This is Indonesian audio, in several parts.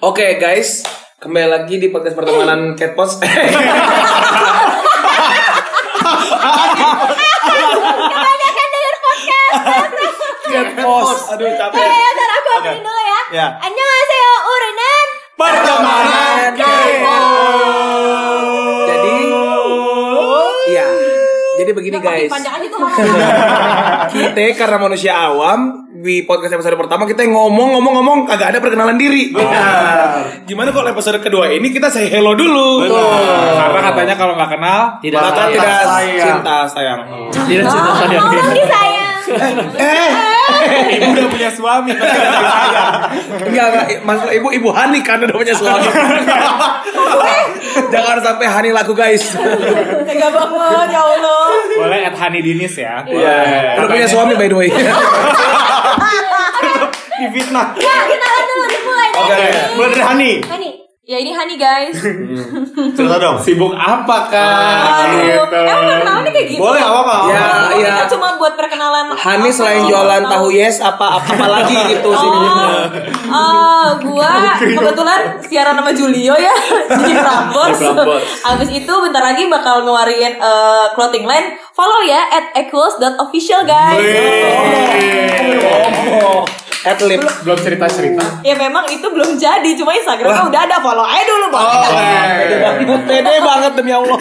Oke guys, kembali lagi di podcast pertemanan Catpost. Kebanyakan denger podcast. Catpost. Aduh capek. Eh, ntar aku opening dulu ya. Ya. Annyeonghaseyo urunan. Pertemanan Jadi begini guys. Panjangan itu Kita karena manusia awam di podcast episode pertama kita ngomong-ngomong-ngomong kagak ada perkenalan diri. Gimana kalau episode kedua ini kita say hello dulu? Karena katanya kalau nggak kenal Tidak Maka tidak sayang. cinta sayang. Tidak cinta sayang. Ngomong di sayang. Eh, ibu udah punya suami sayang. enggak enggak maksud ibu ibu Hani kan udah punya suami. Jangan sampai Hani laku guys. Tega banget ya Allah. Boleh at Hani Dinis ya. Iya. Udah punya suami by the way. Di fitnah. Ya, kenalan dulu dimulai Oke. Hani. Mulai dari Hani. Hani. Ya ini Hani guys. Cerita dong. Sibuk apa kak? Aduh, Gitu. emang perkenalannya kayak gitu. Boleh nggak apa-apa. Ya, Oh, iya. Kita cuma buat perkenalan. Hani selain jualan tahu yes apa apa, apa lagi gitu sih. Oh, oh, gua kebetulan siaran sama Julio ya di Prambors. Abis itu bentar lagi bakal ngeluarin eh, clothing line. Follow ya at equals.official guys. Oh, Adlib. Belum cerita cerita. Ya memang itu belum jadi, cuma Instagramnya udah ada. Follow aja dulu Oh, boleh. pede banget, pede banget demi Allah.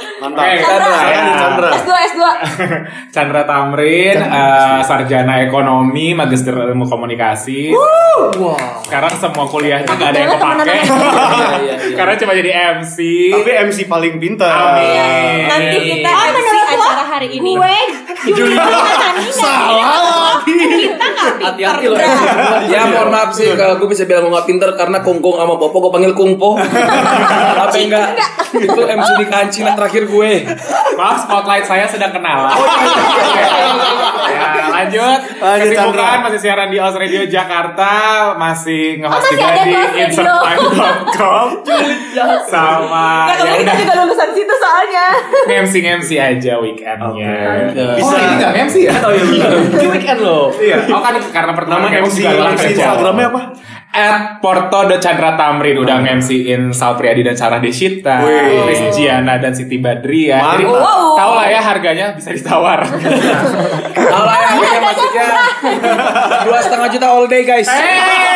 Mantap. Oke, Chandra. Chandra. S2 S2. Chandra Tamrin, eh, sarjana ekonomi, magister ilmu komunikasi. Sekarang semua kuliahnya nggak ada yang kepake. Iya, iya, iya. Karena cuma jadi MC. Tapi MC paling pintar. Amin. Nanti kita Oh, MC acara hari ini. Gue Julio Salah lagi. Kita nggak Hati-hati loh. Ya mohon maaf sih kalau gue bisa bilang gue gak pinter karena kungkung sama popo gue panggil kungpo. Tapi enggak. Itu MC di kancina terakhir gue. Maaf, spotlight saya sedang kenalan. ya, lanjut. Lanjut, Kesibukan masih siaran di Os Radio Jakarta, masih nge-host Oh, masih juga di insertime.com sama Ya ya udah juga lulusan situ soalnya. MC MC aja weekendnya. Bisa. Oh, ini nggak MC ya? Oh iya Ini weekend loh. Iya. Oh kan karena pertama MC, juga MC. Instagramnya apa? At Porto de Chandra Tamrin udah nge-MC-in Sal Priadi dan Sarah Desita. Chris Giana dan Siti Badriah. Jadi Mantap. Wow. tahu lah ya harganya bisa ditawar. Kalau yang harganya maksudnya dua setengah juta all day guys. hey, hey,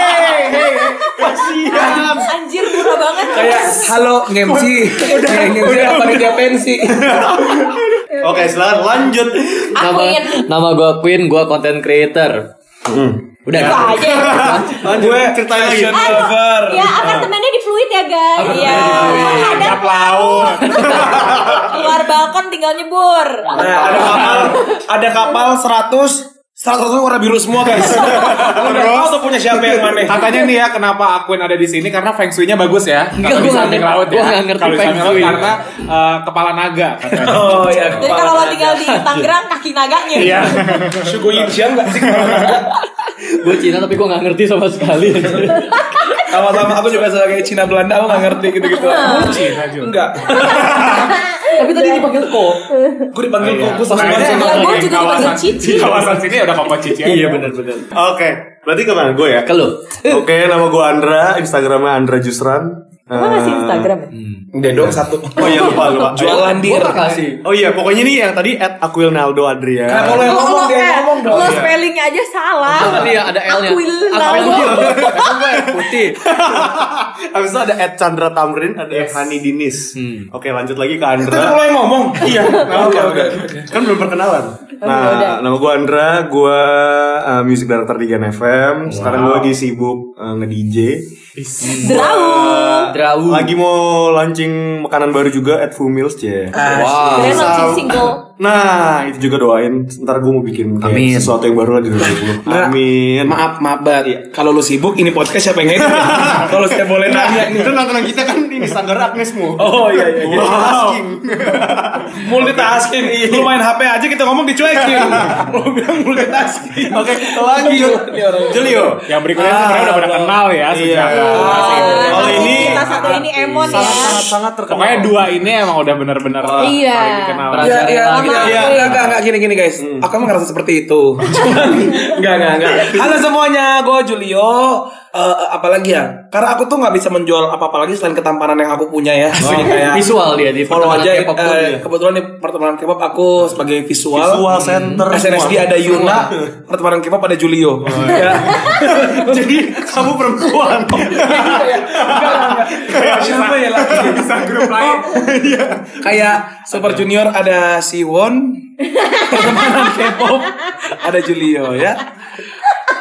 Kasihan. Anjir murah banget. Kayak halo ngemsi, kayak ngemsi apa dia pensi. Oke, silakan lanjut. Nama Queen. nama gue Queen, gue content creator. Udah. Itu aja. Lanjut. Gue ceritain lagi. Ya apartemennya di Fluid ya guys. Iya. Ada Tiap laut. keluar balkon tinggal nyebur. Nah, ada kapal, ada kapal 100 100 warna biru semua guys. Lu nggak tahu tuh punya siapa yang mana. Katanya nih ya kenapa Aquin ada di sini karena feng shui-nya bagus ya. Enggak, di gua nggak- laut gua ya. nggak ngerti Kalau feng shui. karena eh, kepala naga katanya. Oh iya. Jadi kalau lo tinggal di Tangerang kaki naganya. Iya. Sugo Yinshan nggak sih? Gue Cina tapi gue gak ngerti sama sekali. Sama-sama aku juga sebagai Cina Belanda aku nggak ngerti gitu-gitu. Cina juga. Enggak. Tapi tadi dipanggil kok. Gue dipanggil kok gue sama Iya, di juga dipanggil Cici. Kawasan sini udah koko cici. Iya benar-benar. Oke, berarti ke mana gue ya? Ke lu. Oke, nama gue Andra, Instagramnya Andra Jusran. Emang ngasih Eh, Instagram ya? Udah dong satu. Oh iya lupa lupa. Jualan Gue dir. kasih. Oh iya, pokoknya nih yang tadi at Aquilnaldo Adria. Kenapa lo yang ngomong dia yang ngomong dong? Lo spellingnya aja salah. Tadi ya ada L-nya. Aquil Aquil Naldo. Emang gue yang putih. Habis itu ada at Chandra Tamrin, ada Hani Dinis. Oke, lanjut lagi ke Itu Andra. lo yang ngomong. Iya. Oke oke. kan belum perkenalan. udah. Nah, nama gue Andra, gue uh, music director di Gen FM. Sekarang gue lagi sibuk uh, nge-DJ. Drau. Drawu. Lagi mau launching makanan baru juga at Fumils ya. Wow. Kalian launching single. Nah, itu juga doain. Ntar gue mau bikin kayak Amin. sesuatu yang baru lah di 2020. Nggak, Amin. Maaf, maaf banget. Kalau lu sibuk, ini podcast siapa yang ngedit? Kalau saya boleh nanya nih. Itu nonton kita kan ini standar Agnesmu. Oh iya iya. iya. Multitasking. Multitasking. Lu main HP aja kita ngomong dicuekin. Lu bilang multitasking. Oke, lanjut. Ini orang. Julio. Yang berikutnya sebenarnya udah pada kenal ya sejak Iya. Ah, Kalau ini kita satu ini Emon ya. sangat sangat terkenal. Pokoknya dua ini emang udah bener-bener Iya. paling dikenal. Iya, iya, iya, iya, enggak, enggak, gini, gini guys. Aku emang ngerasa seperti itu. Enggak, enggak, enggak. Halo semuanya, gue Julio. Eh, apalagi ya? Karena aku tuh nggak bisa menjual apa-apa lagi selain ketampanan yang aku punya ya. Jadi kayak Visual dia di follow aja K-pop eh, dia. kebetulan di pertemanan K-pop aku sebagai visual Visual center. SNSD ada Yuna pertemanan K-pop ada Julio ya. Jadi kamu perempuan. siapa ya lagi Bisa grup lain. kayak Super Junior ada Siwon pertemanan K-pop ada Julio ya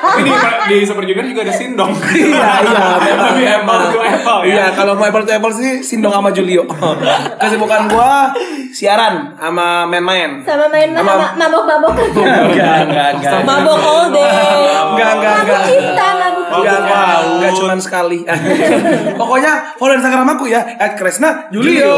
Tapi di, di Super Junior juga ada Sindong. iya iya memang, Tapi Apple memang. to Apple ya. iya kalau mau apple to apple sih Sindong sama Julio kesibukan gua siaran sama main-main Sama main Sama- mabok-mabok. enggak enggak enggak Mabok all day. enggak enggak Mabuk enggak cinta, mabuk Enggak, cinta. enggak, enggak cuman sekali. Pokoknya follow Instagram aku ya, @kresna Julio.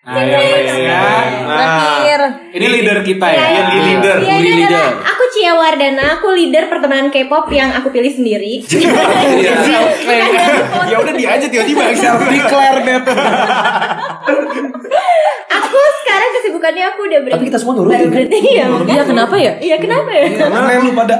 Nah, yang lainnya. Nakir. Ini leader kita ya. Iya, Yang iya, leader. iya, iya, leader. Iya. Aku Cia Wardana, aku leader pertemanan K-pop yang aku pilih sendiri. Iya. ya udah dia aja tiba-tiba. Declare Beb. aku sekarang kesibukannya aku udah berhenti. Tapi kita semua kan? berhenti iya, Iya, kenapa ya? Iya kenapa ya? Yang lu pada?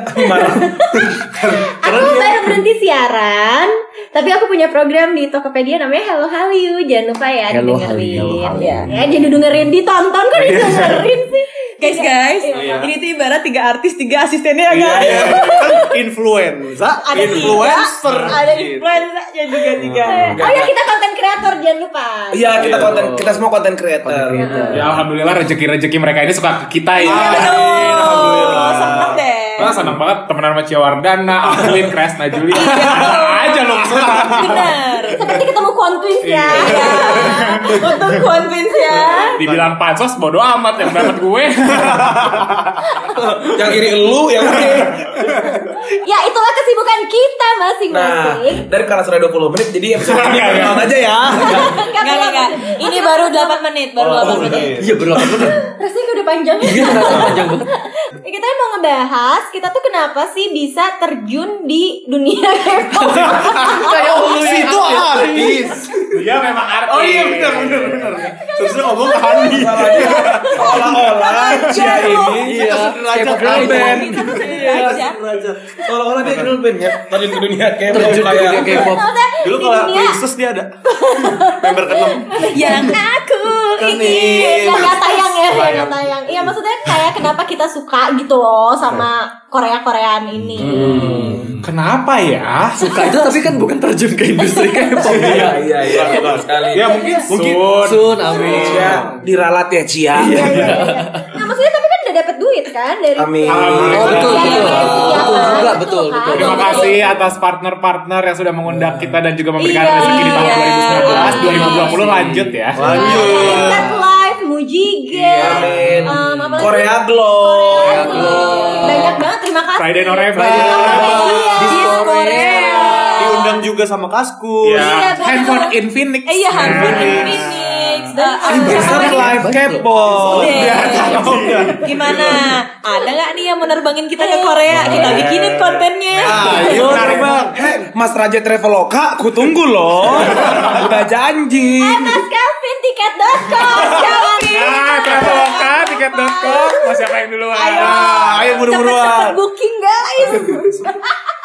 Aku baru berhenti siaran, tapi aku punya program di Tokopedia namanya Hello Hallyu. Jangan lupa ya Hello didengerin. Hello Ya, ya jadi dengerin ditonton kan didengerin sih. Guys, guys, Iya. ini tuh ibarat tiga artis, tiga asistennya ya guys. Kan influenza, Ada influencer. tiga, ada influencer juga tiga. Oh ya kita konten kreator jangan lupa. Iya, kita konten kita semua konten creator. Ya alhamdulillah rezeki-rezeki mereka ini suka ke kita ya. Iya betul, deh. Wah senang banget temenan sama Cia Wardana, Akwin, Kresna, Juli. aja loh senang. Bener. Seperti ketemu Quantwins ya. Iya. Untuk convince ya. Dibilang pansos bodo amat yang dapat gue. Yang iri lu yang udah. ya itulah kesibukan kita Nah, masing-masing. dari karena sudah 20 menit jadi episode ini Iya, iya. aja ya. Enggak, enggak, enggak. Ini baru 8 menit, baru 8 menit. Iya berapa menit? Rasanya udah panjang. Iya terasa panjang banget. Kita mau ngebahas kita tuh kenapa sih bisa terjun di dunia K-pop. Kayak lu Itu artis. Dia memang artis. Oh iya benar benar benar. Terusnya ngomong ke Handi. Dia ini Iya, K-pop girl Seolah-olah dia girl band ya. Terjun ke dunia K-pop Terjun ke dunia kayak K-pop. Dulu kalau Princess dia ada. Member ke-6. Yang aku ingin. yang nggak tayang ya, yang tayang. Iya maksudnya kayak kenapa kita suka gitu loh sama Korea-Koreaan ini. Kenapa ya? Suka itu tapi kan bukan terjun ke industri K-pop Iya, dia. iya, iya, betul sekali. Ya mungkin mungkin Sun, amin. Cia, diralat ya Cia. Iya, iya, iya. Nah maksudnya tapi kan udah dapet duit kan dari Amin. Oh betul Iya, betul. iya, iya, Betul kan? juga betul betul. Terima kasih atas partner-partner yang sudah mengundang kita dan juga memberikan Iya. rezeki di tahun Iya. 2019. 2020 lanjut ya. lanjut. Live, Mujige, Iya, um? Korea Glow. Korea Glow. Banyak banget, terima kasih. Friday November. Iya. Di Korea. Diundang juga sama Kaskus. Iya, Handphone Infinix. Iya, handphone. Infinix. Dan Set Live K-pop. Gimana? Ada nggak nih yang menerbangin kita ke Korea? Kita bikinin kontennya. Ayo terbang. Hei, Mas Raja Traveloka, aku tunggu loh. Udah janji. Eh, Mas Kelvin, tiket.com. Nah, Traveloka, tiket.com. Mau siapa yang duluan? Ayo, Ah, ayo buru-buruan. Cepet-cepet booking guys.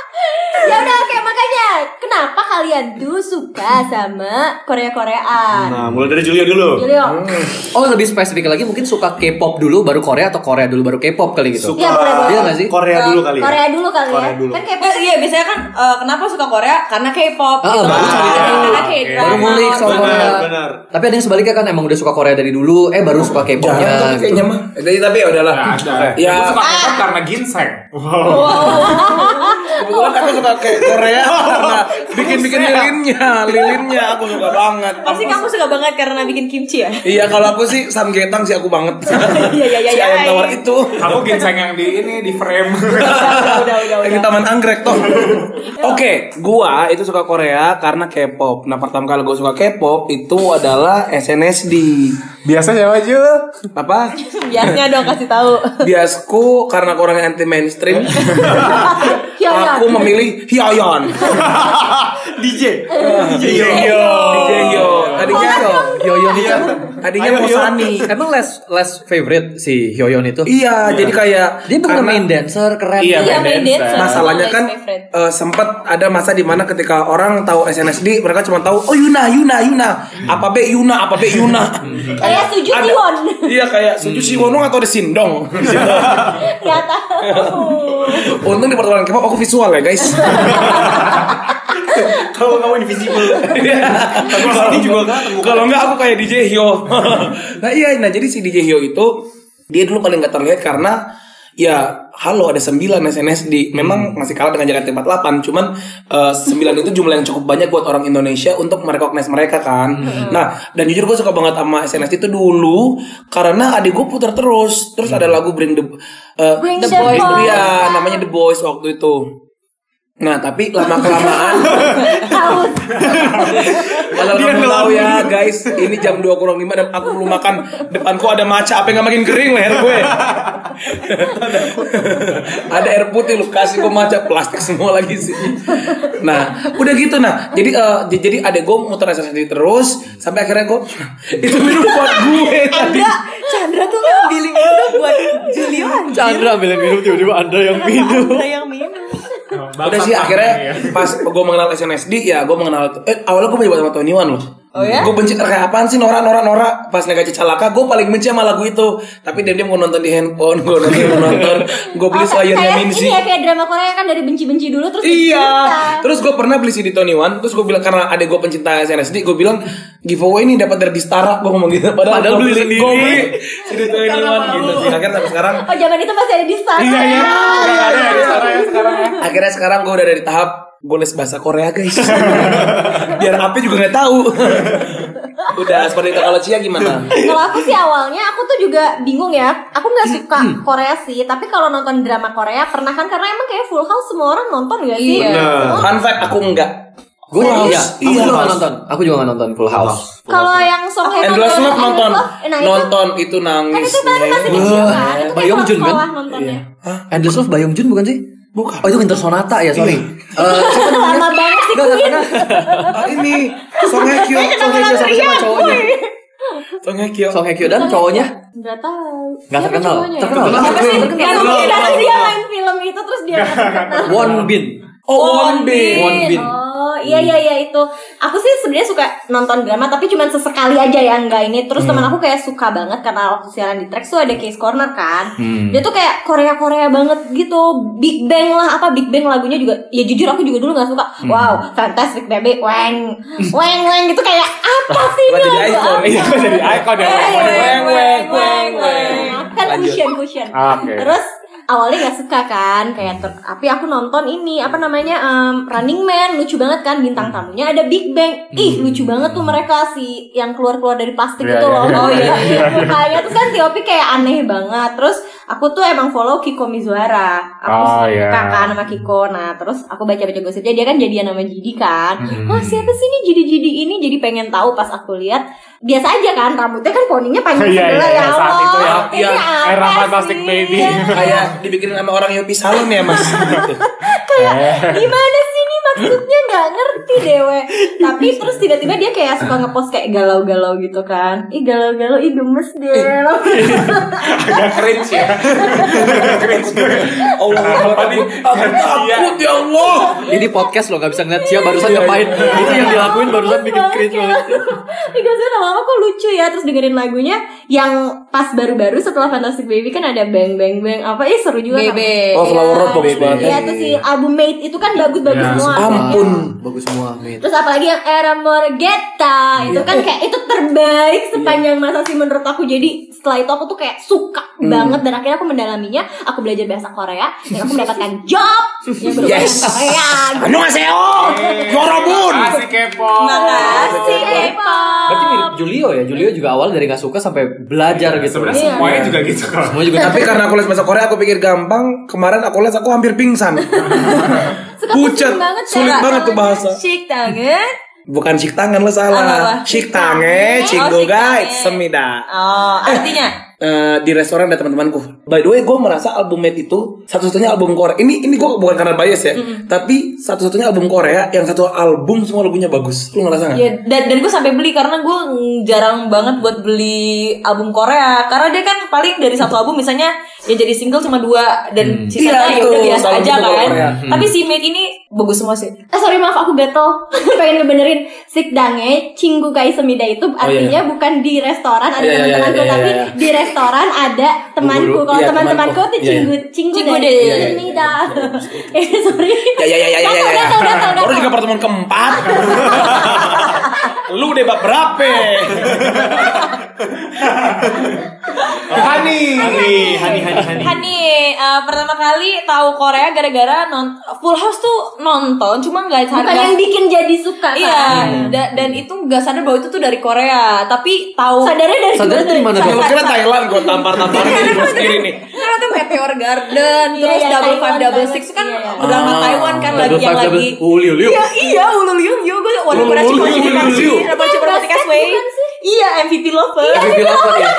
ya udah oke makanya kenapa kalian tuh suka sama Korea Koreaan Nah, mulai dari Julio dulu. Julio Oh lebih spesifik lagi mungkin suka K-pop dulu baru Korea atau Korea dulu baru K-pop kali gitu. Suka Iya, boleh, boleh. Iya sih? Korea dulu kali ya. Korea dulu kali Korea ya dulu. kan kayak Eh, Iya biasanya kan eh, kenapa suka Korea? Karena K-pop. Ah, gitu. baru cari tahu. Karena K-drama. Baru ngulik soal Benar, Korea. benar. Tapi ada yang sebaliknya kan emang udah suka Korea dari dulu, eh baru suka K-popnya. Jangan tuh kayaknya mah. Jadi tapi ya udahlah. Ya. Aku suka K-pop karena ginseng. Kebetulan aku suka kayak Korea karena bikin-bikin lilinnya, lilinnya aku suka banget. Pasti kamu suka banget karena bikin kimchi ya? Iya kalau aku sih samgetang sih aku banget. Iya, iya, iya, Si iya. ayam tawar itu. Aku ginseng yang di ini di frame. udah, udah, udah. Yang di Taman Anggrek tuh. Oke, gua itu suka Korea karena K-pop. Nah, pertama kali gua suka K-pop itu adalah SNSD. Biasa siapa Jul? Apa? Biasanya dong kasih tahu. Biasku karena kurang anti mainstream. Aku memilih Hyoyeon. DJ. DJ Hyo. DJ Hyo. Tadinya Hyoyeon itu. Tadinya Ayo, mau emang less less favorite si Hyoyeon itu. Iya, jadi kayak Dia bukan karena main dancer keren. Iya, Iya, main dancer. dancer. Masalahnya kan eh, sempat ada masa di mana ketika orang tahu SNSD mereka cuma tahu oh Yuna Yuna Yuna. Apa be Yuna apa be Yuna? Kayak Suju Siwon. iya kayak Suju Siwonung atau The Sindong. Tahu. untung di pertemuan K-pop aku visual ya guys Kalau kamu invisible. Tapi sini juga kan. kalau enggak aku kayak DJ Hyo. Nah iya nah jadi si DJ Hyo itu dia dulu paling gak terlihat karena ya halo ada 9 SNSD memang masih kalah dengan Jakarta 48 cuman 9 itu jumlah yang cukup banyak buat orang Indonesia untuk merecognize mereka kan. Nah dan jujur gue suka banget sama SNSD itu dulu karena adik gue putar terus. Terus ada lagu Bring the eh, Bring the the Boys. Iya, namanya The Boys waktu itu Nah tapi lama kelamaan Kalau kamu tahu ya guys Ini jam 2 kurang 5 dan aku belum makan. Depanku ada maca Apa yang gak makin kering leher gue? Ada air putih lu kasih gue maca Plastik semua lagi sih. Nah udah gitu nah. Jadi j- jadi adek gue muter sendiri terus Sampai akhirnya gue Itu minum buat gue tadi. Chandra, Chandra tuh ngambilin itu buat Julio anjir. Chandra ambilin minum tiba-tiba Anda yang minum. Ada yang minum. Udah sih akhirnya pas gue mengenal SNSD ya gue mengenal eh awalnya gue benci banget sama Tony One loh. Oh ya? Gue benci kayak apaan sih Nora Nora Nora pas Nega Cicalaka gue paling benci sama lagu itu. Tapi dia dia mau nonton di handphone, gue nonton mau nonton, gue beli Oh, sayurnya kayak Minzy. ini ya kayak drama Korea kan dari benci-benci dulu terus Iya. cinta. Terus gue pernah beli CD Tony One, terus gue bilang karena ada gue pencinta SNSD, gue bilang giveaway ini dapat dari Distara, gue ngomong gitu. Padahal, Padahal gua beli sendiri. Gue beli CD Tony One gitu sih. Akhirnya sampai sekarang, Oh zaman itu masih ada di sana. Iya iya. Ada ya di sana ya sekarang ya. akhirnya sekarang gue udah dari tahap gue les bahasa Korea guys. Biar Api juga nggak tahu. udah seperti itu kalau Cia gimana? Kalau aku sih awalnya aku tuh juga bingung ya. Aku nggak suka Korea sih, tapi kalau nonton drama Korea pernah kan karena emang kayak Full House semua orang nonton gak sih? Iya. Oh, Fun fact aku enggak. Gue Full iya, aku Iya. juga gak nonton. Aku juga gak nonton Full House. Kalau yang Song Hye Kyo nonton. Love, nah itu Nonton itu kan nangis. itu kan masih kecil kan. Itu Bayong Jun, kan? nontonnya. Endless Love Bayong Jun bukan sih? Bukan. Oh itu Winter Sonata ya, sorry. Eh, siapa namanya? Lama banget sih Enggak, enggak, Ah, ini Song Hye Kyo. Song Hye Kyo sama siapa cowoknya? Song Hye Kyo. Song Hye Kyo dan cowoknya? Gak tahu. Nggak Siapa terkenal. cowoknya ya? Terkenal. Siapa sih? Terkenal. Yang mungkin nanti dia main film itu terus dia nggak terkenal. Won Bin. Oh, Won Bin. Won Bin. Oh iya iya iya itu. Aku sih sebenarnya suka nonton drama tapi cuma sesekali aja ya enggak ini. Terus teman aku kayak suka banget karena waktu siaran di Trax tuh ada Case Corner kan. Dia tuh kayak Korea Korea banget gitu. Big Bang lah apa Big Bang lagunya juga. Ya jujur aku juga dulu nggak suka. Wow fantastic baby weng weng weng gitu kayak apa sih ini jadi icon. Iya jadi icon ya. Weng, weng, weng, weng. Kan cushion cushion. Oke. Terus awalnya nggak suka kan kayak ter- tapi aku nonton ini apa namanya em, Running Man lucu banget kan bintang tamunya ada Big Bang. Ih lucu banget tuh mereka si yang keluar keluar dari plastik Iya, itu iya, loh. iya, oh iya, iya mukanya terus kan Tiopi kayak aneh banget. Terus aku tuh emang follow Kiko Mizuhara aku Oh, suka iya. kan sama Kiko nah terus aku baca baca gosipnya dia kan jadian sama Jidi kan Mhm. oh siapa sih nih Jidi Jidi ini jadi pengen tahu pas aku lihat biasa aja kan rambutnya kan poninya panjang Iya, sebelah iya, ya saat Allah itu ya. Ini Iya, era Fantastic sih? Baby. Kayak dibikinin sama orang Yopi Salon ya mas. Gitu. gimana sih ini maksudnya nggak ngerti dewe. Tapi terus tiba-tiba dia kayak suka ngepost kayak galau-galau gitu kan. Ih galau-galau ih gemes deh. Agak cringe ya. Allah tadi aku takut ya Allah. Ini podcast loh, gak bisa ngeliat Cia barusan ngapain. Itu yang dilakuin barusan bikin cringe banget. Ih gak sih lama-lama kok lucu ya. Terus dengerin lagunya Yang pas baru-baru setelah Fantastic Baby kan ada Bang Bang Bang Apa? Ih seru juga Bebe. Oh Flower Road bagus banget. Iya tuh si album Mate itu kan bagus-bagus Ya, semua Ampun. Bagus semua, Min. Terus apalagi yang Era Morgetta Itu kan kayak itu terbaik sepanjang masa sih menurut aku Jadi setelah itu aku tuh kayak suka banget Dan akhirnya aku mendalaminya Aku belajar bahasa Korea Dan aku mendapatkan job Yang berhubungan Yes. Korea Annyeonghaseyo. Yorobun. Masih kepo. Makasih K-pop Berarti mirip Julio ya. Julio juga awal dari gak suka sampai belajar gitu. Sebenarnya Iya. semuanya juga gitu kok. Semua juga Tapi karena aku les bahasa Korea aku pikir gampang. Kemarin aku les aku hampir pingsan. Suka Pucat. banget Sulit cara banget tuh bahasa. Shik tangan. Bukan cik tangan lo salah. Cik tangan, Oh, cik shik guys, semida. Oh, artinya? eh, di restoran ada teman-temanku. By the way, gue merasa album Made itu satu-satunya album Korea. Ini ini gue bukan karena bias ya, tapi satu-satunya album Korea yang satu album semua lagunya bagus. Lu ngerasa nggak? Ya, dan, dan gue sampai beli karena gue jarang banget buat beli album Korea karena dia kan paling dari satu album misalnya ya jadi single cuma dua dan sisanya Iya, ya udah itu, biasa aja kan. Korea. Tapi si Made ini bagus semua sih. Eh sorry maaf aku gatel pengen ngebenerin sikdange cinggu kai semida itu artinya bukan di restoran ada Oh, Iya, iya, teman-temanku iya, iya, tapi iya. di restoran ada temanku kalau Iya, teman-temanku temanku. tuh Iya, iya. cinggu cinggu Cinggu deh deh. semida eh sorry Ya ya ya ya ya ya. ya. Gatal, gatal, gatal, Baru juga pertemuan keempat. Lu bab berapa? Hani, Hani, eh, pertama kali tahu Korea gara-gara non Full House tuh nonton cuma nggak bukan sadar yang bikin jadi suka Iya, kan? da- dan itu nggak sadar bahwa itu tuh dari Korea, tapi tahu sadarnya dari Sadarnya dari mana, Lu kira Thailand gue tampar-tampar di gue sendiri nih. Karena tuh Meteor Garden, Iya, terus iya, Double Five Double. Six kan Iya, iya. drama Ah, Taiwan kan lagi yang lagi Oh, liu, liu. Iya, iya, ulu liu liu gue komunikasi basket way. bukan sih? Iya, MVP lover. MVP Lover ya.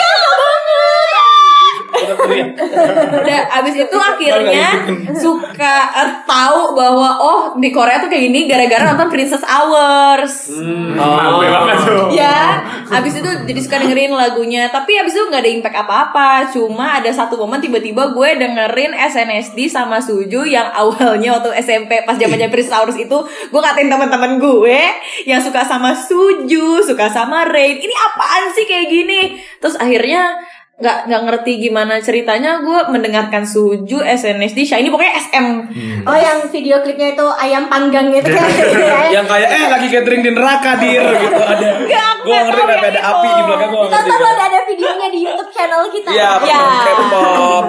Udah abis itu akhirnya suka eh, tahu bahwa oh di Korea tuh kayak gini gara-gara nonton Princess Hours. Oh. banget tuh. Ya, abis itu jadi suka dengerin lagunya. Tapi abis itu nggak ada impact apa-apa. Cuma ada satu momen tiba-tiba gue dengerin SNSD sama Suju yang awalnya waktu SMP pas zaman Princess Hours itu gue katain teman-teman gue yang suka sama Suju, suka sama Rain. Ini apaan sih kayak gini? Terus akhirnya nggak nggak ngerti gimana ceritanya gue mendengarkan Suju SNSD Shiny pokoknya SM oh yang video klipnya itu ayam panggang gitu kan Yang kayak eh lagi gathering di neraka dir gitu ada. Gue ngerti ada itu. api di belakang gue ngerti. Tonton ada, ada videonya di YouTube channel kita. Iya, Ya. K-pop.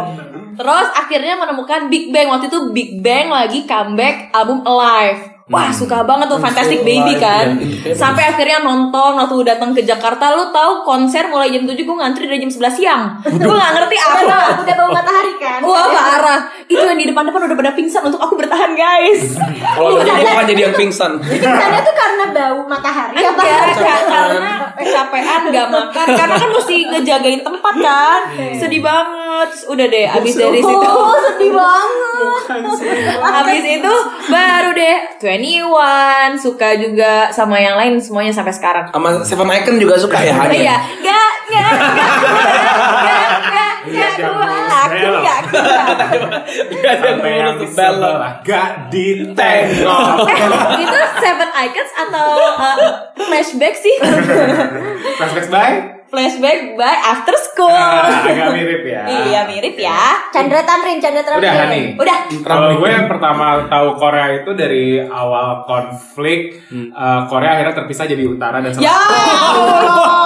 Terus akhirnya menemukan Big Bang waktu itu Big Bang lagi comeback album Alive. Wah suka banget tuh Fantastic Baby kan. Sampai akhirnya nonton Waktu datang ke Jakarta Lu tahu konser mulai jam 7 Gue ngantri dari jam 11 siang. Gue gak ngerti Udah, apa. udah bau matahari kan? Wah parah Itu yang di depan-depan udah pada pingsan Untuk aku bertahan guys. Kalau jadi gue kan jadi yang pingsan. Pingsannya tuh karena bau matahari. Enggak, Kak, karena kecapean gak makan. Karena kan mesti ngejagain tempat kan. Sedih banget. Terus Udah deh abis dari situ. Oh, sedih banget. Habis itu baru deh 21 suka juga sama yang lain semuanya sampai sekarang. Sama Seven Icon juga suka ya Hani. Iya, gak, gak, gak, gak, gak, gak, aku gak. Gak Sampai yang sebelah gak ditengok. Eh, itu Seven Icons atau uh, flashback sih? Flashback by? Flashback by After School. Ah, agak mirip ya. Iya mirip ya. Chandra Tamrin, Chandra Tamrin. Udah Hani. Udah. Kalau gue yang pertama tahu Korea itu dari awal konflik eh, Korea akhirnya terpisah jadi utara dan selatan. Ya.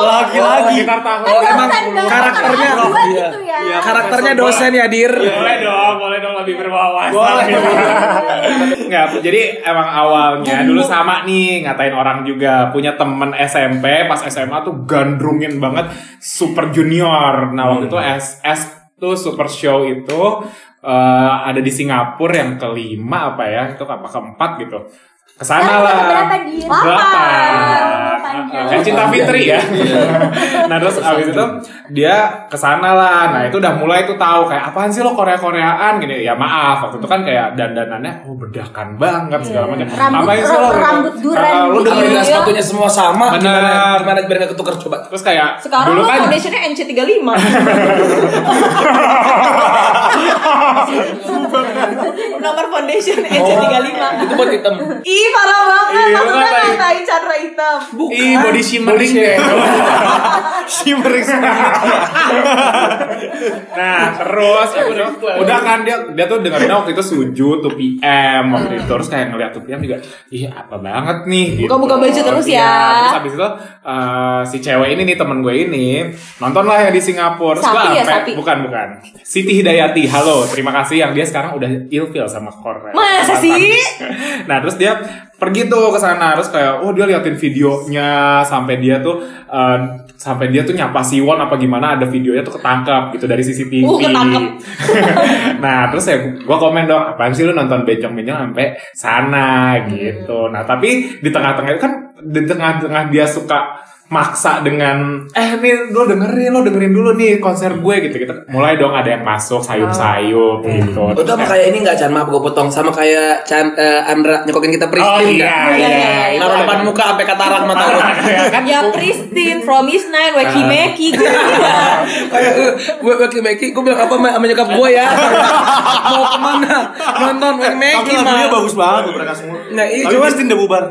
Lagi-lagi. Sekitar tahun. Oh, emang karakternya iya. gitu ya. Iya, karakternya dosen ya dir. boleh dong, boleh dong lebih berwawasan. Boleh. Nggak, jadi emang awalnya dulu sama nih ngatain orang juga punya temen SMP pas SMA tuh gandrungin banget Super Junior. Nah waktu itu SS tuh Super Show itu eh, ada di Singapura yang kelima apa ya itu apa keempat gitu. Ke sana lah. Berapa dia? Delapan. Kayak Cinta Fitri ya. nah terus abis itu dia ke sana lah. Nah itu udah mulai tuh tahu kayak apaan sih lo Korea Koreaan gini. Ya maaf waktu itu kan kayak dandanannya oh bedakan banget segala macam. Rambut- Apain sih lo? rambut duran Ah, lo gitu. Kalau dengerin dengan sepatunya semua sama, Bener. gimana gimana biar nggak ketukar coba. Terus kayak Sekarang dulu lo kan foundationnya NC35 Nomor foundation NC35 Itu buat hitam. Ih parah banget. Iya, Maksudnya ngatain. Chandra hitam. Ih body shimmering deh. Shimmering. Nah terus udah, udah kan dia dia tuh dengerin waktu itu suju tuh PM waktu itu. Terus kayak ngeliat tuh PM juga ih apa banget nih? Gitu. Buka-buka baju terus ya. Iya, terus habis itu eh, si cewek ini nih temen gue ini nonton lah yang di Singapura. Terus Sapi ya, sapi? bukan bukan. Siti Hidayati halo terima kasih yang dia sekarang udah ilfil sama Korea Masa sih? nah terus dia pergi tuh ke sana terus kayak oh dia liatin videonya sampai dia tuh eh, sampai dia tuh nyapa Siwon apa gimana ada videonya tuh ketangkap gitu dari CCTV. Uh, ketangkep. nah terus ya gua komen dong apaan sih lu nonton bencong-bencong sampai sana gitu. Nah tapi di tengah-tengah kan di tengah-tengah dia suka maksa dengan eh nih lo dengerin lo dengerin dulu nih konser gue gitu gitu mulai dong ada yang masuk sayup-sayup gitu Itu sama kayak ini nggak Chan maaf gue potong sama kayak Chan eh, Andra nyokokin kita oh Pristin iya nggak? iya iya, Naruh depan muka sampai katarak mata lu. Ya kan? Ya Pristine, From Is Nine, Weki Meki gitu. Kayak eh, gue Weki Meki, gue bilang apa sama nyokap gue ya? Mau ke mana? Nonton Weki Meki Tapi lagunya bagus banget mereka semua. Nah, iya, Tapi cuman- Christine udah bubar.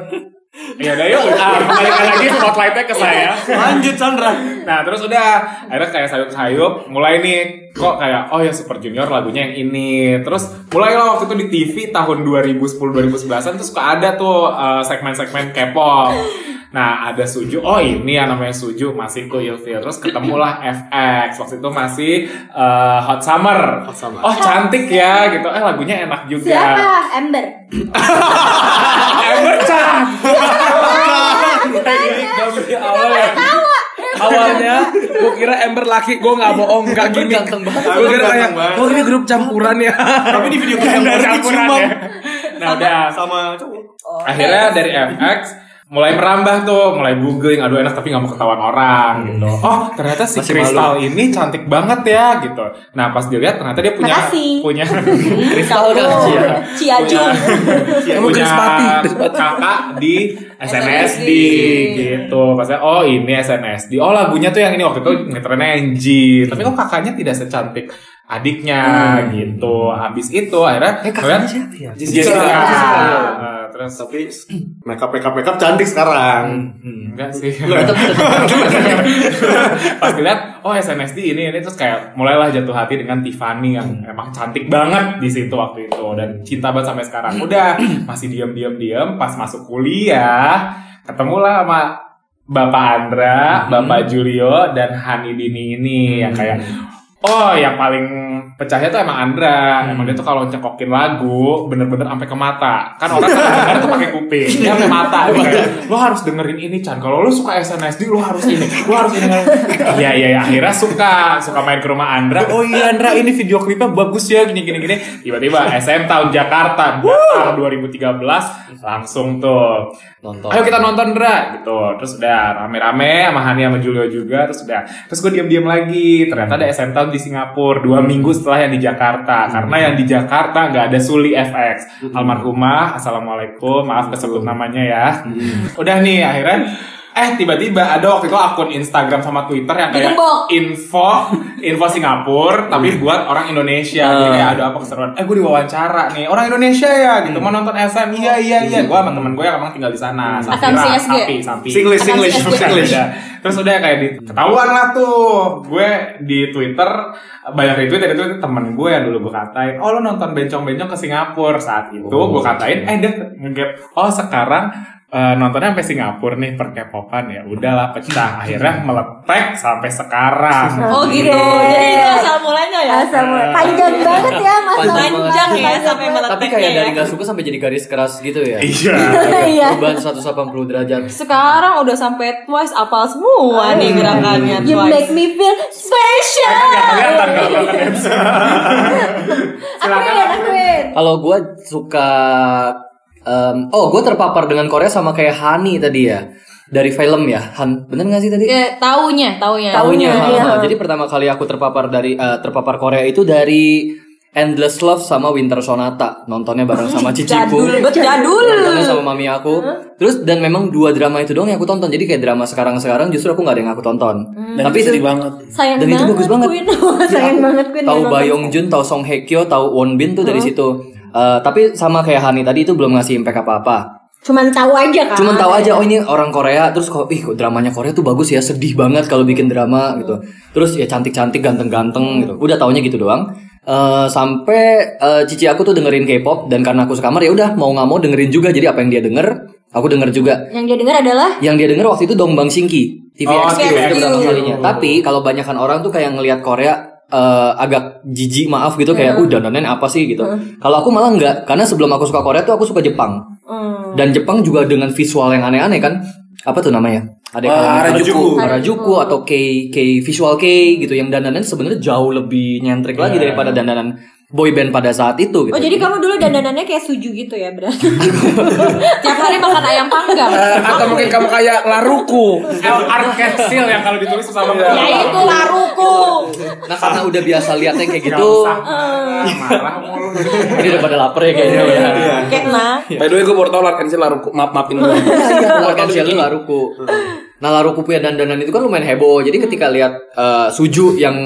Ya udah yuk ah, balikan lagi spotlightnya ke saya Lanjut Sandra. Nah terus udah akhirnya kayak sayup-sayup mulai nih kok kayak oh ya Super Junior lagunya yang ini terus mulai lah waktu itu di TV tahun 2010-2011an tuh suka ada tuh eh, segmen-segmen K-pop Nah ada Suju, oh ini yang namanya Suju masih Ilfil Terus ketemulah FX, waktu itu masih eh, Hot Summer Hot Summer. Oh cantik ya gitu, eh lagunya enak juga Siapa? Ember. Dari awal ya. Awalnya gue kira Ember laki, gue nggak bohong, nggak gini. ganteng banget. Gue kira kayak, oh ini grup campuran ya. Tapi di video baru campuran ya. Nah udah. Sama cowok. akhirnya dari FX mulai merambah tuh, mulai googling, aduh enak tapi nggak mau ketahuan orang gitu. Oh ternyata si Masih Kristal ini cantik banget ya gitu. Nah pas dilihat ternyata dia punya Makasih. punya Kristal kan Cia. Kamu punya Krispati. kakak di SNSD gitu. Pasnya oh ini SNSD. Oh lagunya tuh yang ini waktu itu ngetrennya NG. Tapi kok kakaknya tidak secantik adiknya gitu. Habis itu akhirnya Eh kakaknya siapa ya? Jessica. Jessica. Nah, Terus Tapi makeup makeup makeup cantik sekarang. Hmm, enggak sih. Pas dilihat, oh SNSD ini ini terus kayak mulailah jatuh hati dengan Tiffany yang emang cantik banget di situ waktu itu dan cinta banget sampai sekarang. Udah masih diam diam diam pas masuk kuliah ketemulah sama Bapak Andra, Bapak Julio dan Hani Dini ini yang kayak Oh, yang paling pecahnya tuh emang Andra. Emang dia tuh kalau nyekokin lagu bener-bener sampai ke mata. Kan orang kan tuh pakai kuping, dia sampai mata. Kayak, lo harus dengerin ini Chan. Kalau lo suka SNSD, lo harus ini, lo harus ini. Iya iya iya. Akhirnya suka, suka main ke rumah Andra. Oh iya Andra, ini video klipnya bagus ya, gini gini gini. Tiba-tiba SM tahun Jakarta, Dakar 2013 langsung tuh. Nonton. Ayo kita nonton Dra gitu. Terus udah rame-rame sama Hani sama Julio juga terus udah. Terus gue diam-diam lagi. Ternyata ada SM Town di Singapura dua minggu setelah yang di Jakarta. Karena yang di Jakarta nggak ada Suli FX. Almarhumah. Assalamualaikum. Maaf kesebut namanya ya. Udah nih akhirnya Eh tiba-tiba ada waktu itu akun Instagram sama Twitter yang kayak info info Singapura tapi buat orang Indonesia. Jadi kayak ada apa keseruan? Eh gue diwawancara nih orang Indonesia ya gitu mau nonton SM. Iya iya iya. Gue sama temen gue yang emang tinggal di sana. Asam Safira. Sapi, Sapi. Singlish, Singlish, Singlish. Udah. Terus udah kayak di ketahuan lah tuh gue di Twitter banyak retweet dari itu temen gue yang dulu gue katain oh lo nonton bencong-bencong ke Singapura saat itu gue katain eh dia ngegap oh sekarang eh, nontonnya sampai Singapura nih per K-popan ya udahlah pecah akhirnya meletek sampai sekarang Oh gitu. Jadi itu asal mulanya ya. Asal mulai. Panjang banget ya mas. Panjang Panjang ya sampai meleteknya. Tapi kayak dari ya. nggak suka sampai jadi garis keras gitu ya. iya Iya. Perubahan 180 derajat. Sekarang udah sampai Twice apal semua nih gerakannya You Twice. make me feel special. nggak kelihatan. Kalau gue suka, em, oh gue terpapar dengan Korea sama kayak Hani tadi ya dari film ya, Han, bener gak sih tadi? Ya, taunya, taunya. Taunya, iya. Jadi pertama kali aku terpapar dari eh, terpapar Korea itu dari Endless Love sama Winter Sonata nontonnya bareng sama ciciku. Jadul, bet jadul. Nontonnya sama mami aku. Terus dan memang dua drama itu doang yang aku tonton. Jadi kayak drama sekarang-sekarang justru aku nggak ada yang aku tonton. Dan Tapi itu itu sedih banget. Sayang Dan itu banget, bagus banget. Queen. Sayang banget Queen. tahu nonton. Bayong Jun, tahu Song Hye Kyo, tahu Won Bin tuh dari situ. Eh, tapi sama kayak Hani tadi itu belum ngasih impact apa-apa. Cuman tahu aja kan. Cuman tahu aja oh ini orang Korea terus kok ih kok dramanya Korea tuh bagus ya, sedih banget kalau bikin drama gitu. Terus ya cantik-cantik, ganteng-ganteng gitu. Udah taunya gitu doang. Eh, sampai eh, cici aku tuh dengerin K-pop dan karena aku sekamar ya udah mau nggak mau dengerin juga. Jadi apa yang dia denger, aku denger juga. Yang dia dengar adalah Yang dia denger waktu itu Dongbang Shinki TVX Oh, itu pertama kalinya. Tapi kalau banyakan orang tuh kayak ngelihat Korea eh, agak jijik maaf gitu kayak uh dandanan apa sih gitu. Kalau aku malah enggak karena sebelum aku suka Korea tuh aku suka Jepang. hmm, Dan Jepang juga dengan visual yang aneh-aneh kan. Apa tuh namanya? Ada yang namanya Harajuku. Harajuku atau K K visual K gitu yang dandanan sebenarnya jauh lebih nyentrik lagi daripada dandanan boy band pada saat itu gitu. Oh jadi kamu dulu dandanannya kayak suju gitu ya berarti? Tiap hari makan ayam panggang. Eh, atau mungkin kamu kayak laruku. L Arkesil yang kalau ditulis susah banget. ya itu laruku. Nah karena udah biasa liatnya kayak gitu, usah marah mulu. ini udah pada lapar ya kayaknya ya. Kayak nah. By the way gue baru tau cancel laruku. Maaf maafin gue. Cancel lu laruku. Nah laruku punya dandanan itu kan lumayan heboh. Jadi ketika lihat eh, Suju yang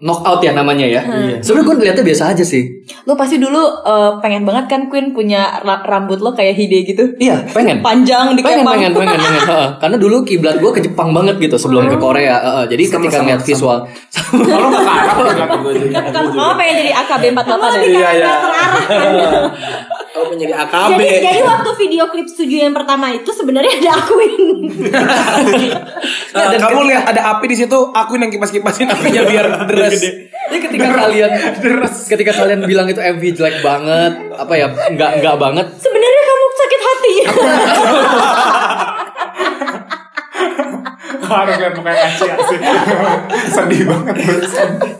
knockout ya namanya ya. Sebenarnya gue lihatnya biasa aja sih. Lu pasti dulu eh, pengen banget kan Queen punya ra- rambut lo kayak Hide gitu. Iya pengen. Panjang di pengen pengen pengen pengen Heeh. karena dulu kiblat gue ke Jepang banget gitu sebelum ke Korea Heeh. jadi ketika ngeliat visual Kalau nggak ke. Kan kamu pengen jadi AKB 48 ya? Iya ya. terarah Kamu menjadi AKB. Jadi, jadi waktu video klip suju yang pertama itu sebenarnya ada akuin. Nah, kamu lihat ada api di situ, aku yang kipas-kipasin apinya biar deres. Jadi ketika kalian ketika kalian bilang itu MV jelek banget apa ya nggak nggak banget sebenarnya kamu sakit hati. Harus lihat mukanya Asia sih. Sedih banget.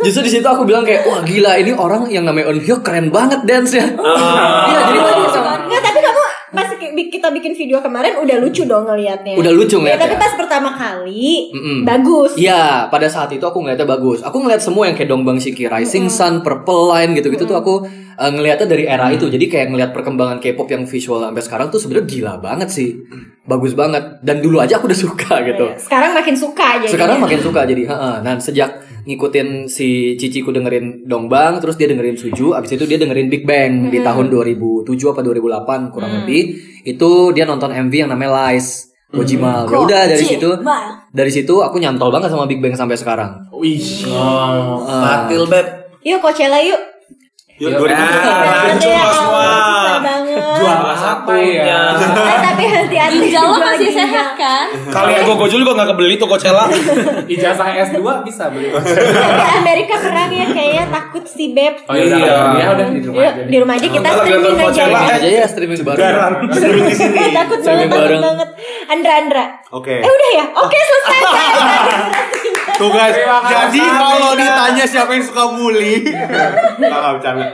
justru di situ aku bilang kayak wah gila ini orang yang namanya Eunhyo keren banget dance nya iya jadi waktu itu Enggak, tapi kamu pas ki- kita bikin video kemarin udah lucu dong ngelihatnya. Udah lucu Ya, ngeliatnya. tapi pas pertama kali Mm-mm. bagus. Iya, pada saat itu aku ngeliatnya bagus. Aku ngeliat semua yang kayak Dongbang Shiki, Rising Sun, Purple Line gitu-gitu tuh aku uh, ngeliatnya dari era itu. Jadi kayak ngeliat perkembangan K-pop yang visual sampai sekarang tuh sebenarnya gila banget sih. Bagus banget. Dan dulu aja aku udah suka gitu. Sekarang makin suka aja. Sekarang makin suka jadi, heeh. Dan sejak ngikutin si Ciciku dengerin Dongbang, terus dia dengerin Suju, abis itu dia dengerin Big Bang di tahun 2007 apa 2008 kurang lebih. Itu dia nonton MV yang namanya Lies. Gojimal. Ya udah dari situ dari situ aku nyantol banget sama Big Bang sampai sekarang. Wih. Oh, Fatil beb. Yuk Coachella yuk. Yuk, Ya 2000. udah. Ada ya, semua. Jual apa ya? Eh, tapi hati-hati. Ginjal lo masih sehat kan? Kali ya gue gojol juga gak kebeli tuh Coachella. Ijazah S2 bisa beli. Amerika perang ya kayaknya takut si Beb. Oh iya, Iya. ya udah di rumah aja. di rumah aja kita streaming aja. Aja ya streaming bareng. Garam. Streaming di sini. takut banget, takut banget. Andra, Andra. Oke. Eh udah ya? Oke selesai. Tuh guys, jadi kalau ditanya siapa yang suka bully, Enggak bercanda.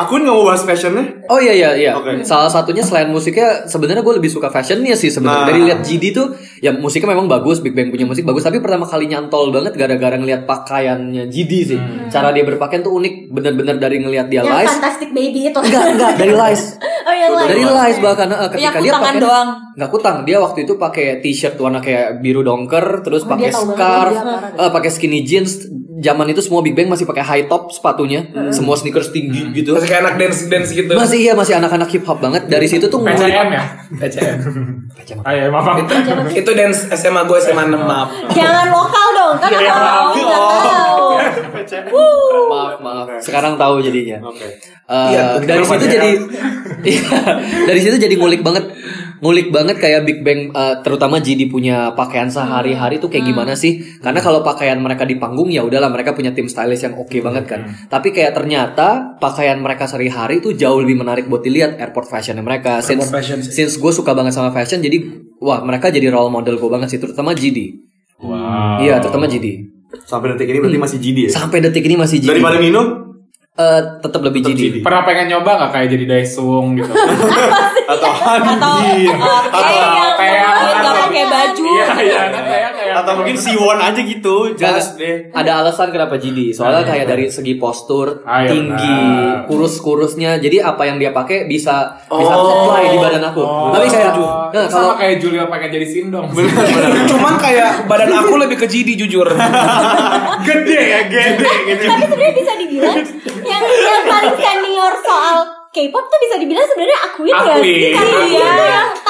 Aku nggak mau bahas fashionnya. Oh iya iya iya. Salah satunya selain musiknya sebenarnya gue lebih suka fashionnya sih sebenarnya. Nah. Dari lihat GD tuh ya musiknya memang bagus, Big Bang punya musik bagus, tapi pertama kali nyantol banget gara-gara ngelihat pakaiannya GD sih. Cara dia berpakaian tuh unik, bener-bener dari ngelihat dia Yang live. fantastic baby itu. Enggak, enggak, dari live. Oh yang lain. Dari live bahkan eh, ketika Yang dia pakai doang. nggak kutang dia waktu itu pakai t-shirt warna kayak biru dongker terus pakai tahu banget, scarf eh, pakai skinny jeans zaman itu semua big bang masih pakai high top sepatunya semua sneakers tinggi gitu Masih kayak anak dance dance gitu. masih iya masih anak-anak hip hop banget dari situ tuh PCM ya? PCM. Ayo, maaf. Itu dance SMA gue SMA 6 maaf. Jangan lokal dong, kan Iya, orang tahu. tahu nggak tahu. maaf maaf sekarang tahu jadinya Oke. Eh, Iya, dari situ ya? jadi Iya, dari situ jadi ngulik banget ngulik banget kayak Big Bang eh, terutama GD punya pakaian sehari-hari tuh kayak gimana sih? Karena kalau pakaian mereka di panggung ya udahlah mereka punya tim stylist yang oke banget kan. Tapi kayak ternyata pakaian mereka sehari-hari tuh jauh lebih menarik buat dilihat airport fashionnya mereka. Since fashion sih. since gue suka banget sama fashion jadi wah mereka jadi role model gue banget sih terutama GD Wow. iya terutama GD Sampai detik ini berarti masih GD ya? sampai detik ini masih GD Daripada Mino Eh, tetap lebih. GD. Pernah pengen nyoba gak kayak jadi Daesung gitu? atau Atau Andi oke atau yang kayak- nggak pakai baju. Iya, iya, kayak kayak atau mungkin Siwon aja gitu, jelas deh. Ada alasan kenapa GD. Soalnya kayak dari segi postur, Ah, iya tinggi, benar. kurus-kurusnya. Jadi apa yang dia pakai bisa bisa Oh. apply di badan aku. Tapi kayak nah, sama kalau kayak Julio pengen jadi Sindong. Cuman kayak badan aku lebih ke GD jujur. Gede ya, gede gitu. Tapi sebenarnya bisa dibilang yang yang paling senior soal K-pop tuh bisa dibilang sebenarnya akuin ya Akuin. sih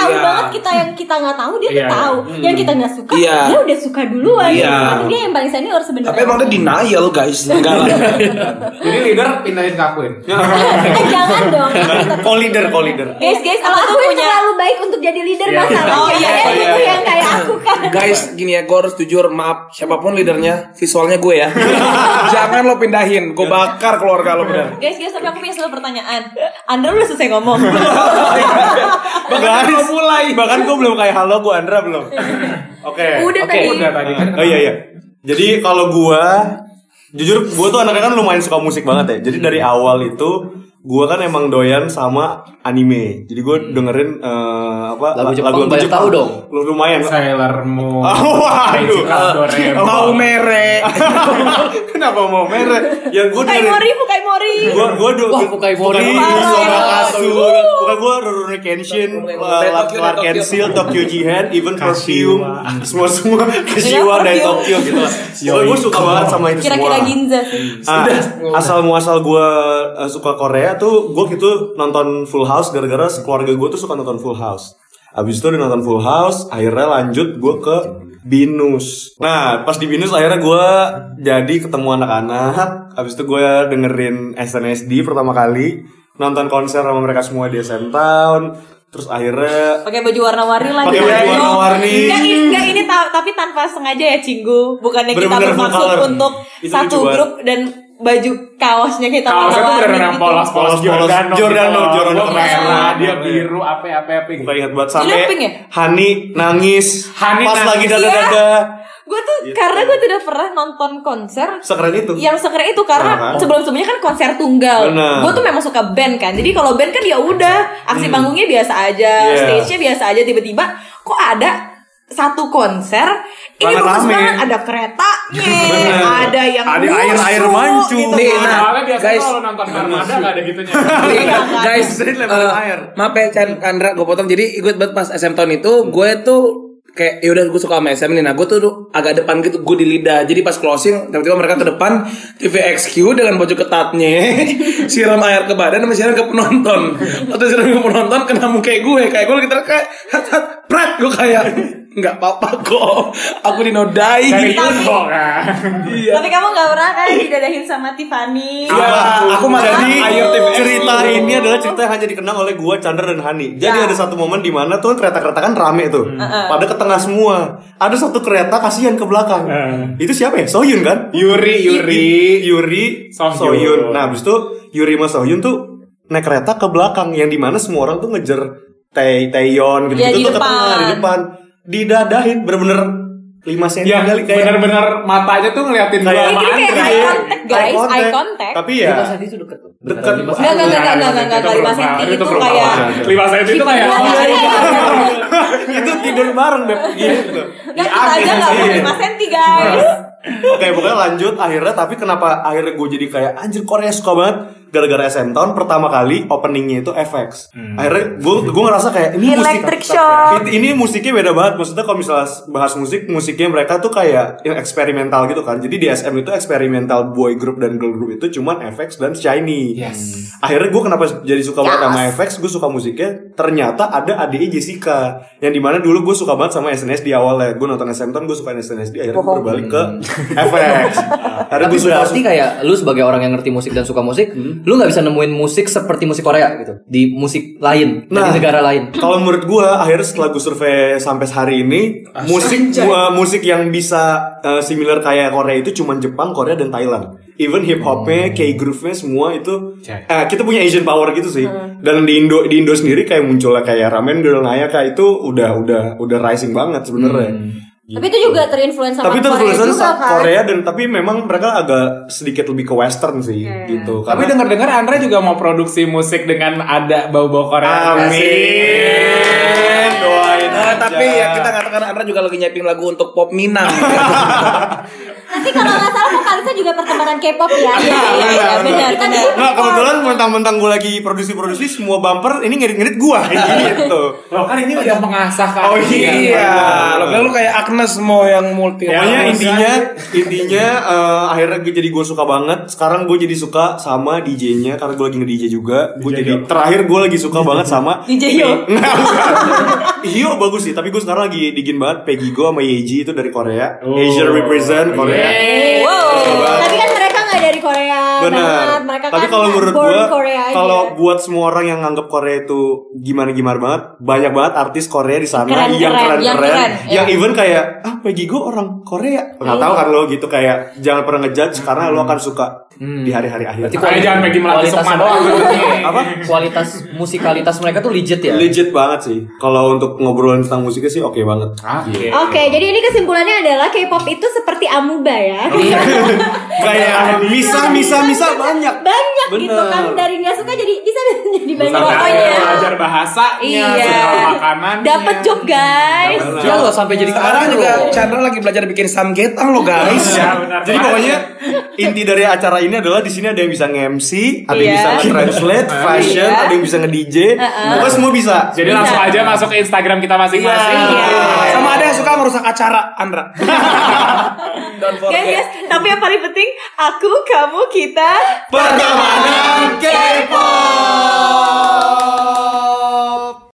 Iya. tahu Iya. banget kita yang kita nggak tahu dia tuh Iya. tahu yang kita nggak suka Iya. dia udah suka duluan Iya. tapi dia yang paling senior sebenarnya Tapi emang dia denial guys. Enggak lah. Jadi leader pindahin ke Aquin. eh jangan dong Co-leader, co-leader. guys guys kalau aku yang terlalu baik untuk jadi leader Iya. masalahnya Oh, iya, Kalian iya, yang kayak aku kan Guys, gini ya, gue harus jujur, maaf siapa pun leadernya, visualnya gue ya. Jangan lo pindahin, gue bakar keluarga lo bener. Guys, guys, tapi aku punya satu pertanyaan. Andra udah selesai ngomong. Bahkan Guys, belum mulai. Bahkan gue belum kayak halo, gue Andra belum. Oke. Udah Oke. tadi. Udah tadi kan. Oh iya iya. Jadi kalau gua jujur gue tuh anaknya kan lumayan suka musik banget ya. Jadi dari awal itu gue kan emang doyan sama anime. Jadi gue dengerin eh, apa Lagu Jepang lagu-lagu banyak tahu dong. Lu Lumayan. Sailor Moon. Oh, waduh. Mau merek. Kenapa mau merek? Yang gue Fukai dengerin Mori, Fukai Mori. Gua gua do, Wah, Fukai Mori. Sobakasu. Bukan gua Rurouni Kenshin, uh, Clark Kenshin, Tokyo Jihen, even Perfume, semua semua Kashiwa dari Tokyo gitu gua suka banget sama itu semua. Kira-kira Ginza sih. Ah, asal muasal gue suka Korea tuh gue gitu nonton Full House gara-gara keluarga gue tuh suka nonton Full House. Abis itu udah nonton Full House, akhirnya lanjut gue ke Binus. Nah, pas di Binus akhirnya gue jadi ketemu anak-anak. Abis itu gue dengerin SNSD pertama kali, nonton konser sama mereka semua di SM Town. Terus akhirnya Pakai baju warna-warni lagi. Pakai baju warna-warni. Enggak ini, nggak ini ta- tapi tanpa sengaja ya Cinggu. Bukannya kita Bener-bener full bermaksud untuk Itu satu grup dan baju kaosnya kita Kaosnya tuh yang gitu. polos-polos Polos-polos. Giordano. Giordano, gitu. Giordano Gua keren. merah, dia Keren. biru, apa-apa Bukan ingat banget sampai pink ya? Hani nangis Hani pas nangis. lagi dada-dada. Gue tuh Gitu. karena gue tidak pernah nonton konser Sekeren itu. yang sekeren itu karena kan? sebelum-sebelumnya kan konser tunggal. Gue tuh memang suka band kan. Jadi kalau band kan ya udah aksi panggungnya biasa aja, Hmm. Iya. stage-nya biasa aja. Tiba-tiba kok ada satu konser ini bagus banget ada keretanya, ada yang Ada lusuh, air-air mancu. gitu. Nih, nah, guys. kalau nonton Armada gak ada gitunya. Nih, guys, Jadi lemparin eh, air. maaf ya Chan Kandra gue potong. Jadi ikut banget pas SM tahun itu gue tuh kayak ya udah gue suka sama SM nih. Nah gue tuh agak depan gitu gue di lidah jadi pas closing tiba-tiba mereka ke depan TVXQ dengan baju ketatnya siram air ke badan sama siram ke penonton. Atau siram ke penonton kena muka gue kayak gue lagi ter- kayak hat hat prak gue kayak nggak apa-apa kok aku dinodai Dari Yunho kan. iya Tapi kamu gak pernah kan didadahin sama Tiffany? Iya, aku mah Jadi cerita ini adalah cerita yang hanya dikenang oleh gua, Chandra dan Hani. Jadi Ya. ada satu momen di mana tuh kereta-kereta kan rame tuh. Pada ke tengah semua. Ada satu kereta kasihan ke belakang. Eh. Itu siapa ya? Soyun kan? Yuri, Yuri. Yuri, Sohyun. Soyun. Nah, habis itu Yuri sama Soyun tuh naik kereta ke belakang yang di mana semua orang tuh ngejar Tae Taeyeon gitu, Ya, di tuh ke tengah depan. di depan. Didadahin bener-bener 5 cm Yang kali kayak bener-bener matanya tuh ngeliatin gua Kayak- sama Ini kayak Andre. eye contact guys, eye contact. Tapi ya Lima senti itu deket. Dekat. Lima Enggak, enggak, enggak, enggak, enggak, enggak, lima senti itu kayak lima senti itu kayak itu tidur bareng beb gitu. Enggak, kita aja enggak mau 5 senti guys. Oke, pokoknya lanjut akhirnya tapi kenapa akhirnya gue jadi kayak anjir Korea suka banget gara-gara SM Town pertama kali openingnya itu FX. Akhirnya gue gue ngerasa kayak ini musik Electric Shock. Ini, ini musiknya beda banget. Maksudnya kalau misalnya bahas musik, musiknya mereka tuh kayak yang eksperimental gitu kan. Jadi di SM itu eksperimental boy group dan girl group itu cuman FX dan Shiny. Yes. Akhirnya gue kenapa jadi suka banget Yes. sama FX, gue suka musiknya. Ternyata ada ADE Jessica yang di mana dulu gue suka banget sama SNSD awalnya. Gue nonton SM Town, gue suka SNSD. Akhirnya gue berbalik ke FX. Akhirnya Tapi gue suka berarti kayak lu sebagai orang yang ngerti musik dan suka musik, lu nggak bisa nemuin musik seperti musik Korea gitu di musik lain Nah. dari negara lain. Kalau menurut gua akhirnya setelah gue survei sampai hari ini musik gua musik yang bisa uh, similar kayak Korea itu cuman Jepang, Korea dan Thailand. Even hip hopnya, K-groove-nya semua itu eh, kita punya Asian power gitu sih. Dan di Indo di Indo sendiri kayak munculnya kayak Ramen Girl Nayaka itu udah udah udah rising banget sebenarnya. Tapi itu juga terinfluence sama Tapi itu Korea juga kan. Korea dan tapi memang mereka agak sedikit lebih ke western sih gitu. Tapi Karena- dengar-dengar Andre juga mau produksi musik dengan ada bau-bau Korea. Amin. Doain Nah, aja. tapi ya kita katakan Andra juga lagi nyiapin lagu untuk pop Minang. Nanti kalau nggak salah vokalisnya juga pertemanan K-pop ya. Iya, iya, iya, benar, Nah kebetulan mentang-mentang gue lagi produksi-produksi semua bumper ini ngedit-ngedit gue gitu. Loh kan ini udah mengasah kan. Oh, iya. Lo kan lu kayak Agnes mau yang multi. Pokoknya Ya, intinya intinya eh, akhirnya gue jadi gue suka banget. Sekarang gue jadi suka sama DJ-nya karena gue lagi nge-DJ juga. Gue jadi terakhir gue lagi suka banget sama DJ Hyo. Bukan. Hyo bagus sih, tapi gue sekarang lagi digin banget Peggy Go sama Yeji itu dari Korea. Oh. Asia represent Korea. Wow. Tapi kan mereka nggak dari Korea Benar. Mereka Tapi kan kalau menurut born gua, Korea Korea aja. kalau buat semua orang yang nganggap Korea itu gimana-gimana banget, banyak banget artis Korea di sana Keren-keren, yang yang keren-keren, keren, yang iya. even kayak ah Peggy gue orang Korea. Nggak tahu kan lo gitu kayak jangan pernah ngejudge karena lo akan suka di hari-hari akhir. Berarti Kayak jangan Peggy Melati kualitas Sukma doang. Apa? Kualitas musikalitas mereka tuh legit ya. Legit banget sih. Kalau untuk ngobrolin tentang musiknya sih oke banget. Oke. Oke, jadi ini kesimpulannya adalah K-pop itu seperti amuba ya. Iya. kayak misa misa misa banyak. Banyak gitu Bener. kan dari nggak suka jadi bisa jadi banyak pokoknya. belajar bahasanya, Iya. makanan. Dapat job guys. Iya loh sampai jadi Sekarang juga loh. Chandra lagi belajar bikin samgetang lo guys. Iya benar. Jadi pokoknya inti dari acara ini adalah di sini ada yang bisa nge-MC, ada yang Iya. bisa nge-translate, fashion, Iya. ada yang bisa nge-DJ. Pokoknya semua bisa. Jadi langsung aja masuk ke Instagram kita masing-masing. Iya. Sama ada yang suka merusak acara Andra. Guys, guys, tapi yang paling penting aku, kamu, kita Pertemanan K-pop.